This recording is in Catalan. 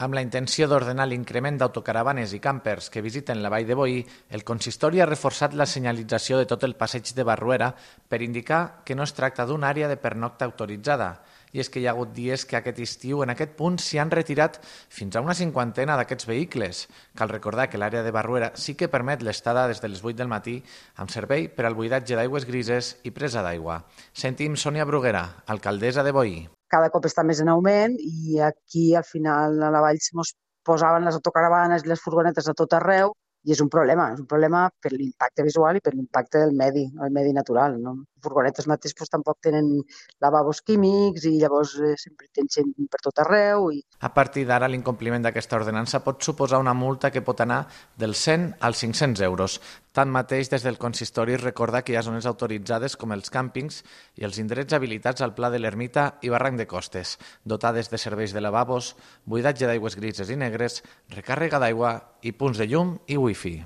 Amb la intenció d'ordenar l'increment d'autocaravanes i campers que visiten la vall de Boí, el consistori ha reforçat la senyalització de tot el passeig de Barruera per indicar que no es tracta d'una àrea de pernocta autoritzada. I és que hi ha hagut dies que aquest estiu en aquest punt s'hi han retirat fins a una cinquantena d'aquests vehicles. Cal recordar que l'àrea de Barruera sí que permet l'estada des de les 8 del matí amb servei per al buidatge d'aigües grises i presa d'aigua. Sentim Sònia Bruguera, alcaldessa de Boí cada cop està més en augment i aquí al final a la vall se mos posaven les autocaravanes i les furgonetes a tot arreu i és un problema, és un problema per l'impacte visual i per l'impacte del medi, el medi natural. No? Les furgonetes mateix pues, tampoc tenen lavabos químics i llavors eh, sempre tens gent per tot arreu. I... A partir d'ara, l'incompliment d'aquesta ordenança pot suposar una multa que pot anar dels 100 als 500 euros. Tanmateix, des del consistori recorda que hi ha zones autoritzades com els càmpings i els indrets habilitats al Pla de l'Ermita i Barranc de Costes, dotades de serveis de lavabos, buidatge d'aigües grises i negres, recàrrega d'aigua i punts de llum i wifi.